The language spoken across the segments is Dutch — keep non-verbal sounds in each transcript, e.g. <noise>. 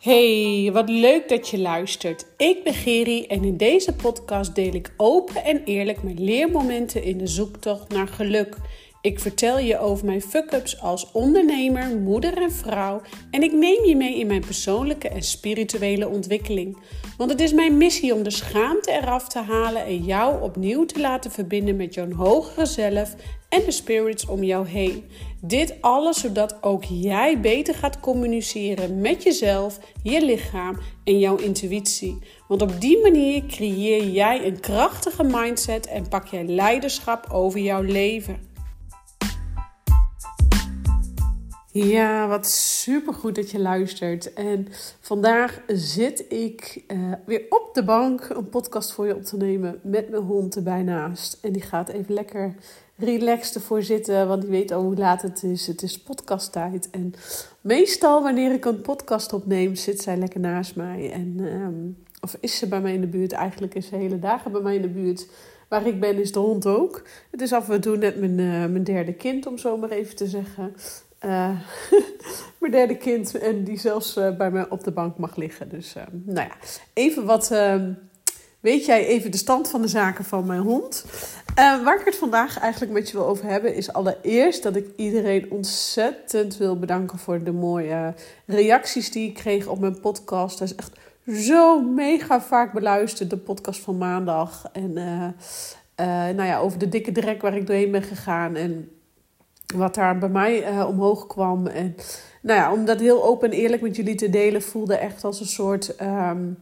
Hey, wat leuk dat je luistert. Ik ben Geri en in deze podcast deel ik open en eerlijk mijn leermomenten in de zoektocht naar geluk. Ik vertel je over mijn fuck-ups als ondernemer, moeder en vrouw en ik neem je mee in mijn persoonlijke en spirituele ontwikkeling. Want het is mijn missie om de schaamte eraf te halen en jou opnieuw te laten verbinden met jouw hogere zelf en de spirits om jou heen. Dit alles zodat ook jij beter gaat communiceren met jezelf, je lichaam en jouw intuïtie. Want op die manier creëer jij een krachtige mindset en pak jij leiderschap over jouw leven. Ja, wat supergoed dat je luistert. En vandaag zit ik uh, weer op de bank een podcast voor je op te nemen met mijn hond erbij naast. En die gaat even lekker relaxed ervoor zitten, want die weet al hoe laat het is. Het is podcasttijd. En meestal wanneer ik een podcast opneem, zit zij lekker naast mij. En, um, of is ze bij mij in de buurt? Eigenlijk is ze hele dagen bij mij in de buurt. Waar ik ben, is de hond ook. Het is af en toe net mijn, uh, mijn derde kind, om zo maar even te zeggen. Uh, <laughs> mijn derde kind en die zelfs uh, bij mij op de bank mag liggen. Dus uh, nou ja, even wat. Ehm, weet jij even de stand van de zaken van mijn hond? waar ik het vandaag eigenlijk met je wil over hebben, is allereerst dat ik iedereen ontzettend wil bedanken voor de mooie reacties die ik kreeg op mijn podcast. Dat is echt zo mega vaak beluisterd, de podcast van maandag. En nou ja, over de dikke drek waar ik doorheen ben gegaan. En wat daar bij mij uh, omhoog kwam. En nou ja, om dat heel open en eerlijk met jullie te delen, voelde echt als een soort um,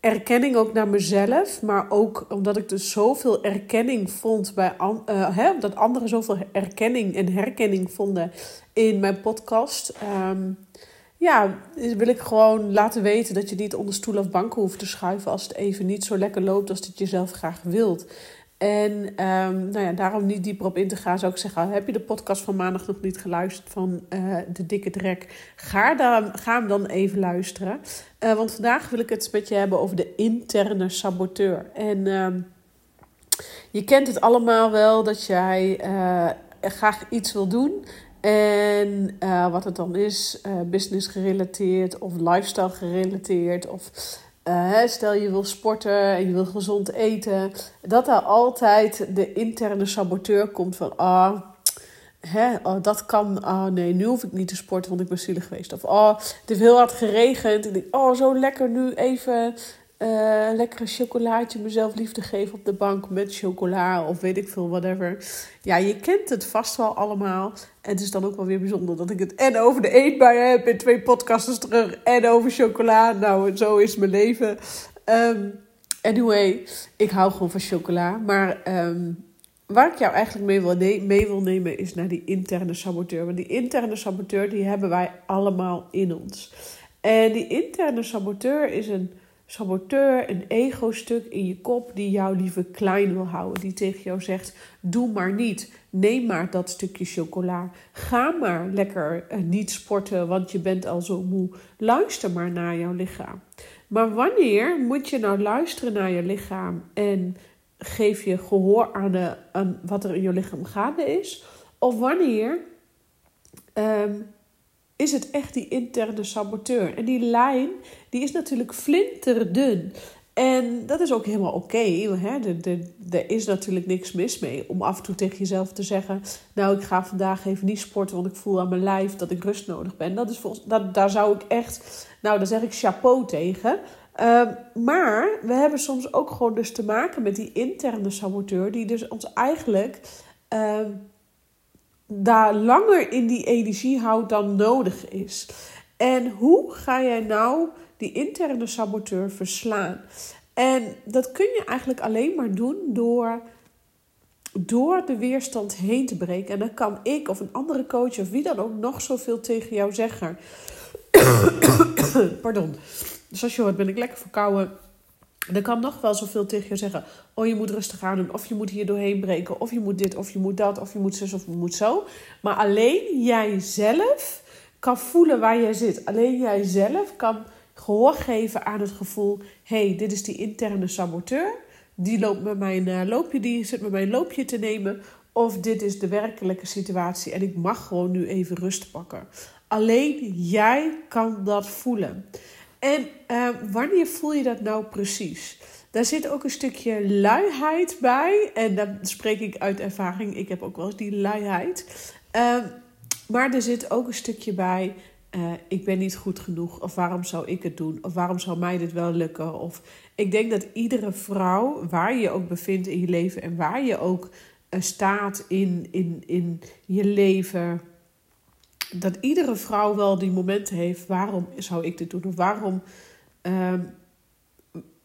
erkenning ook naar mezelf. Maar ook omdat ik dus zoveel erkenning vond bij uh, hè, dat anderen zoveel erkenning en herkenning vonden in mijn podcast. Um, ja, wil ik gewoon laten weten dat je niet onder stoel of banken hoeft te schuiven als het even niet zo lekker loopt als dat je zelf graag wilt. En um, nou ja, daarom niet dieper op in te gaan, zou ik zeggen: heb je de podcast van maandag nog niet geluisterd van uh, De Dikke Drek? Ga, dan, ga hem dan even luisteren. Uh, want vandaag wil ik het met je hebben over de interne saboteur. En um, je kent het allemaal wel dat jij uh, graag iets wil doen. En wat het dan is, business gerelateerd of lifestyle gerelateerd of uh, stel je wil sporten en je wil gezond eten, dat daar altijd de interne saboteur komt van, ah, hè, oh, dat kan, ah nee, nu hoef ik niet te sporten, want ik ben zielig geweest. Of, oh, het heeft heel hard geregend en ik, oh, zo lekker nu even uh, lekkere chocolaatje mezelf liefde geven op de bank met chocola of weet ik veel, whatever. Ja, je kent het vast wel allemaal. En het is dan ook wel weer bijzonder dat ik het en over de eetbui heb in twee podcasts terug en over chocola. Nou, zo is mijn leven. Um, anyway, ik hou gewoon van chocola. Maar um, waar ik jou eigenlijk mee wil, mee wil nemen is naar die interne saboteur. Want die interne saboteur die hebben wij allemaal in ons. En die interne saboteur is een saboteur, een ego-stuk in je kop die jou liever klein wil houden. Die tegen jou zegt: Doe maar niet. Neem maar dat stukje chocola. Ga maar lekker uh, niet sporten, want je bent al zo moe. Luister maar naar jouw lichaam. Maar wanneer moet je nou luisteren naar je lichaam en geef je gehoor aan, de, wat er in je lichaam gaande is? Of wanneer um, is het echt die interne saboteur. En die lijn, die is natuurlijk flinterdun. En dat is ook helemaal oké. Okay, er is natuurlijk niks mis mee om af en toe tegen jezelf te zeggen: Nou, ik ga vandaag even niet sporten, want ik voel aan mijn lijf dat ik rust nodig ben. Dat is volgens, dat, daar zou ik echt, nou, daar zeg ik chapeau tegen. Uh, maar we hebben soms ook gewoon dus te maken met die interne saboteur, die dus ons eigenlijk. Uh, daar langer in die energie houdt dan nodig is. En hoe ga jij nou die interne saboteur verslaan? En dat kun je eigenlijk alleen maar doen door, door de weerstand heen te breken. En dan kan ik of een andere coach of wie dan ook nog zoveel tegen jou zeggen. <coughs> Pardon. Dus als je hoort, ben ik lekker verkouden. Dan kan nog wel zoveel tegen je zeggen. Oh, je moet rustig aan doen. Of je moet hier doorheen breken. Of je moet dit, of je moet dat. Of je moet zus, of je moet zo. Maar alleen jij zelf kan voelen waar jij zit. Alleen jij zelf kan gehoor geven aan het gevoel... hey, dit is die interne saboteur. Die loopt met mijn uh, loopje, die zit met mijn loopje te nemen. Of dit is de werkelijke situatie. En ik mag gewoon nu even rust pakken. Alleen jij kan dat voelen. En uh, wanneer voel je dat nou precies? Daar zit ook een stukje luiheid bij. En dan spreek ik uit ervaring. Ik heb ook wel eens die luiheid. Uh, maar er zit ook een stukje bij. Uh, ik ben niet goed genoeg. Of waarom zou ik het doen? Of waarom zou mij dit wel lukken? Of ik denk dat iedere vrouw, waar je ook bevindt in je leven en waar je ook uh, staat in, in, in je leven, dat iedere vrouw wel die momenten heeft. Waarom zou ik dit doen? Of waarom. Uh,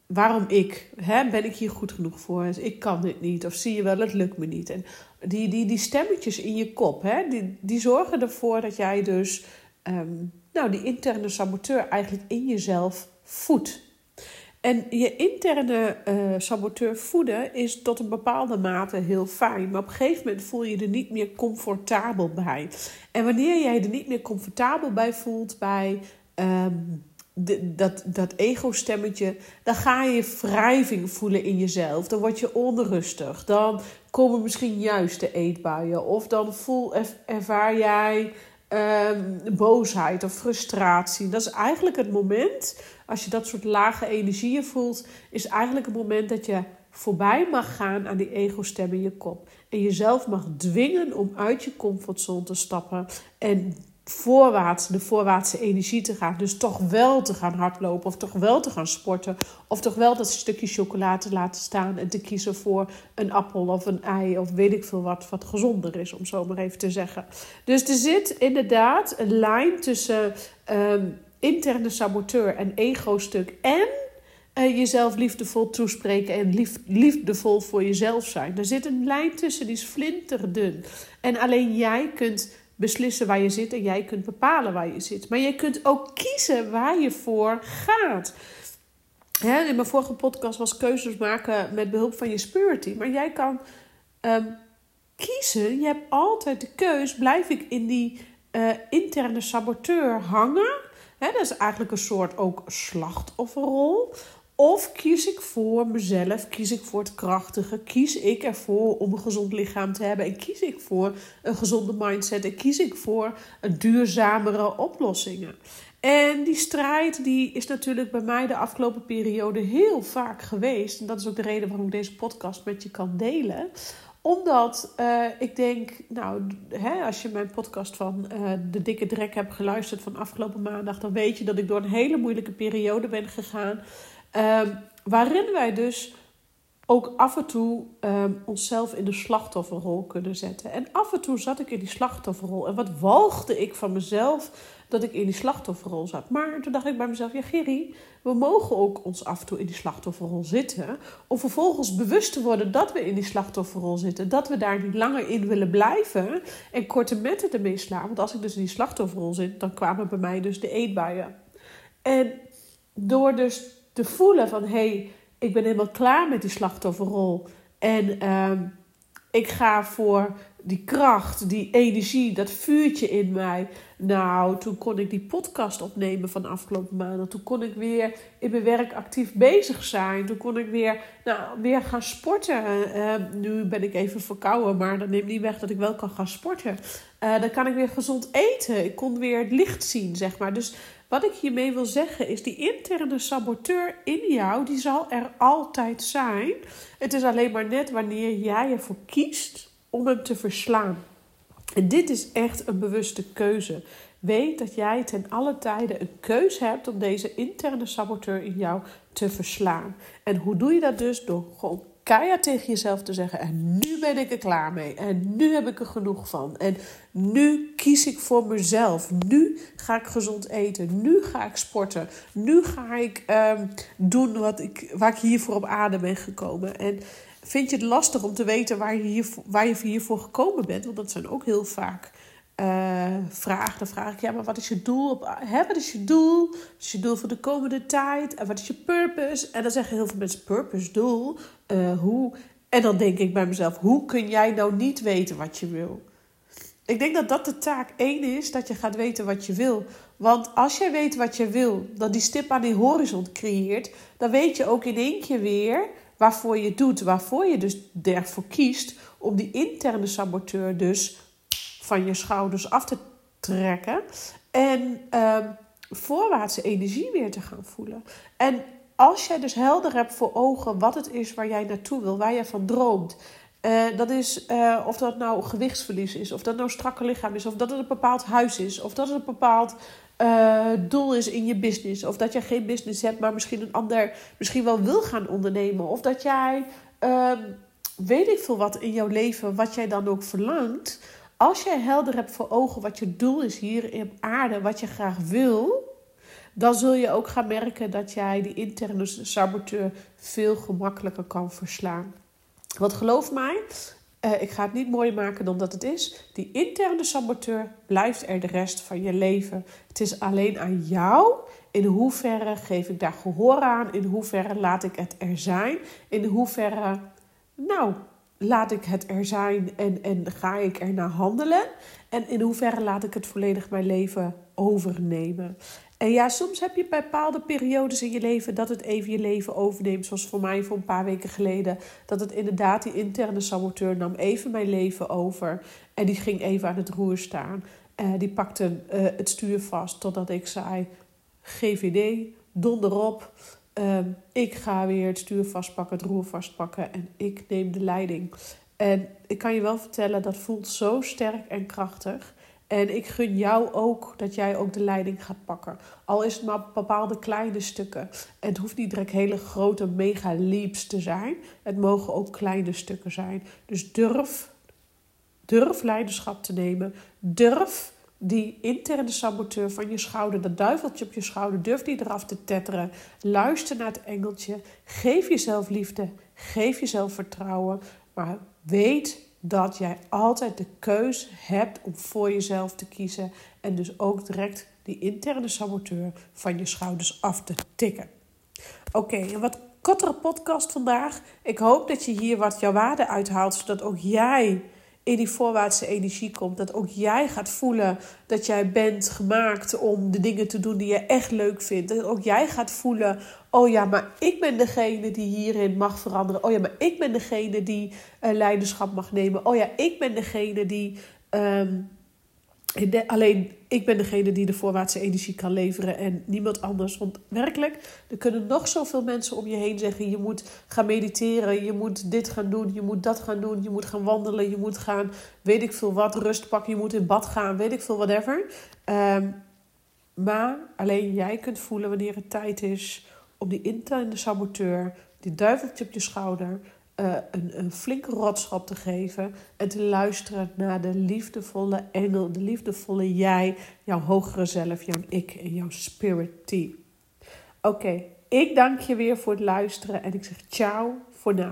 waarom ik? Hè? Ben ik hier goed genoeg voor? Ik kan dit niet. Of zie je wel, het lukt me niet. En die, die, die stemmetjes in je kop, hè? Die, die zorgen ervoor dat jij dus um, nou, die interne saboteur eigenlijk in jezelf voedt. En je interne uh, saboteur voeden is tot een bepaalde mate heel fijn. Maar op een gegeven moment voel je er niet meer comfortabel bij. En wanneer jij er niet meer comfortabel bij voelt bij um, de, dat, dat ego-stemmetje, dan ga je wrijving voelen in jezelf. Dan word je onrustig. Dan komen misschien juist de eetbuien. Of dan voel, ervaar jij um, boosheid of frustratie. Dat is eigenlijk het moment, als je dat soort lage energieën voelt, is eigenlijk het moment dat je voorbij mag gaan aan die ego-stem in je kop. En jezelf mag dwingen om uit je comfortzone te stappen en voorwaarts, de voorwaartse energie te gaan. Dus toch wel te gaan hardlopen of toch wel te gaan sporten. Of toch wel dat stukje chocolade te laten staan en te kiezen voor een appel of een ei of weet ik veel wat, wat gezonder is, om zo maar even te zeggen. Dus er zit inderdaad een lijn tussen um, interne saboteur en ego-stuk en uh, jezelf liefdevol toespreken en lief, liefdevol voor jezelf zijn. Er zit een lijn tussen, die is flinterdun. En alleen jij kunt beslissen waar je zit en jij kunt bepalen waar je zit. Maar je kunt ook kiezen waar je voor gaat. Hè, in mijn vorige podcast was keuzes maken met behulp van je spirity. Maar jij kan um, kiezen. Je hebt altijd de keus. Blijf ik in die uh, interne saboteur hangen? Dat is eigenlijk een soort ook slachtofferrol. Of kies ik voor mezelf, kies ik voor het krachtige, kies ik ervoor om een gezond lichaam te hebben en kies ik voor een gezonde mindset en kies ik voor duurzamere oplossingen. En die strijd die is natuurlijk bij mij de afgelopen periode heel vaak geweest. En dat is ook de reden waarom ik deze podcast met je kan delen omdat uh, ik denk, nou, hè, als je mijn podcast van uh, De Dikke Drek hebt geluisterd van afgelopen maandag, dan weet je dat ik door een hele moeilijke periode ben gegaan. Um, waarin wij dus ook af en toe um, onszelf in de slachtofferrol kunnen zetten. En af en toe zat ik in die slachtofferrol. En wat walgde ik van mezelf dat ik in die slachtofferrol zat. Maar toen dacht ik bij mezelf, ja Gerry, we mogen ook ons af en toe in die slachtofferrol zitten. Om vervolgens bewust te worden dat we in die slachtofferrol zitten. Dat we daar niet langer in willen blijven. En korte metten ermee slaan. Want als ik dus in die slachtofferrol zit, dan kwamen bij mij dus de eetbuien. En door dus te voelen van hé, hey, ik ben helemaal klaar met die slachtofferrol. En uh, ik ga voor die kracht, die energie, dat vuurtje in mij. Nou, toen kon ik die podcast opnemen van afgelopen maanden. Toen kon ik weer in mijn werk actief bezig zijn. Toen kon ik weer, nou, weer gaan sporten. Uh, nu ben ik even verkouden, maar dat neemt niet weg dat ik wel kan gaan sporten. Uh, dan kan ik weer gezond eten. Ik kon weer het licht zien, zeg maar. Dus wat ik hiermee wil zeggen is, die interne saboteur in jou, die zal er altijd zijn. Het is alleen maar net wanneer jij ervoor kiest om hem te verslaan. En dit is echt een bewuste keuze. Weet dat jij ten alle tijden een keuze hebt om deze interne saboteur in jou te verslaan. En hoe doe je dat dus? Door gewoon keihard tegen jezelf te zeggen: En nu ben ik er klaar mee. En nu heb ik er genoeg van. En nu kies ik voor mezelf. Nu ga ik gezond eten. Nu ga ik sporten. Nu ga ik um, doen wat ik, waar ik hiervoor op aarde ben gekomen. En vind je het lastig om te weten waar je, hier, waar je hiervoor gekomen bent? Want dat zijn ook heel vaak uh, vraag, dan vraag ik, ja, maar wat is je doel? Op, wat is je doel? Wat is je doel voor de komende tijd? En wat is je purpose? En dan zeggen heel veel mensen, purpose, doel, uh, hoe? En dan denk ik bij mezelf, hoe kun jij nou niet weten wat je wil? Ik denk dat dat de taak één is, dat je gaat weten wat je wil. Want als jij weet wat je wil, dat die stip aan die horizon creëert, dan weet je ook in één keer weer waarvoor je doet, waarvoor je dus ervoor kiest om die interne saboteur dus van je schouders af te trekken. En uh, voorwaartse energie weer te gaan voelen. En als jij dus helder hebt voor ogen wat het is waar jij naartoe wil, waar jij van droomt. Uh, dat is uh, of dat nou gewichtsverlies is, of dat nou strakke lichaam is, of dat het een bepaald huis is, of dat het een bepaald uh, doel is in je business. Of dat jij geen business hebt, maar misschien een ander misschien wel wil gaan ondernemen. Of dat jij ehm, weet ik veel wat in jouw leven, wat jij dan ook verlangt. Als jij helder hebt voor ogen wat je doel is hier in aarde, wat je graag wil, dan zul je ook gaan merken dat jij die interne saboteur veel gemakkelijker kan verslaan. Want geloof mij, uh, ik ga het niet mooier maken dan dat het is. Die interne saboteur blijft er de rest van je leven. Het is alleen aan jou. In hoeverre geef ik daar gehoor aan? In hoeverre laat ik het er zijn? In hoeverre, nou, laat ik het er zijn en, en ga ik er naar handelen? En in hoeverre laat ik het volledig mijn leven overnemen? En ja, soms heb je bepaalde periodes in je leven dat het even je leven overneemt. Zoals voor mij voor een paar weken geleden. Dat het inderdaad, die interne saboteur nam even mijn leven over. En die ging even aan het roer staan. Uh, die pakte uh, het stuur vast totdat ik zei: GVD, donderop. Uh, ik ga weer het stuur vastpakken, het roer vastpakken en ik neem de leiding. En ik kan je wel vertellen, dat voelt zo sterk en krachtig. En ik gun jou ook dat jij ook de leiding gaat pakken. Al is het maar bepaalde kleine stukken. Het hoeft niet direct hele grote mega leaps te zijn. Het mogen ook kleine stukken zijn. Dus durf, durf leiderschap te nemen. Durf die interne saboteur van je schouder, dat duiveltje op je schouder, durf die eraf te tetteren. Luister naar het engeltje. Geef jezelf liefde. Geef jezelf vertrouwen. Maar weet dat jij altijd de keus hebt om voor jezelf te kiezen en dus ook direct die interne saboteur van je schouders af te tikken. Oké, een wat kortere podcast vandaag. Ik hoop dat je hier wat jouw waarde uithaalt, zodat ook jij in die voorwaartse energie komt. Dat ook jij gaat voelen dat jij bent gemaakt om de dingen te doen die je echt leuk vindt. Dat ook jij gaat voelen: oh ja, maar ik ben degene die hierin mag veranderen. Oh ja, maar ik ben degene die uh, leiderschap mag nemen. Oh ja, ik ben degene die. Um, alleen ik ben degene die de voorwaartse energie kan leveren en niemand anders. Want werkelijk, er kunnen nog zoveel mensen om je heen zeggen: je moet gaan mediteren, je moet dit gaan doen, je moet dat gaan doen, je moet gaan wandelen, je moet gaan, weet ik veel wat, rust pakken, je moet in bad gaan, weet ik veel, whatever. Um, maar alleen jij kunt voelen wanneer het tijd is om die interne saboteur, die duiveltje op je schouder, uh, een, een flinke rotschap te geven en te luisteren naar de liefdevolle engel, de liefdevolle jij, jouw hogere zelf, jouw ik en jouw spirit team. Oké, ik dank je weer voor het luisteren en ik zeg ciao voor nu.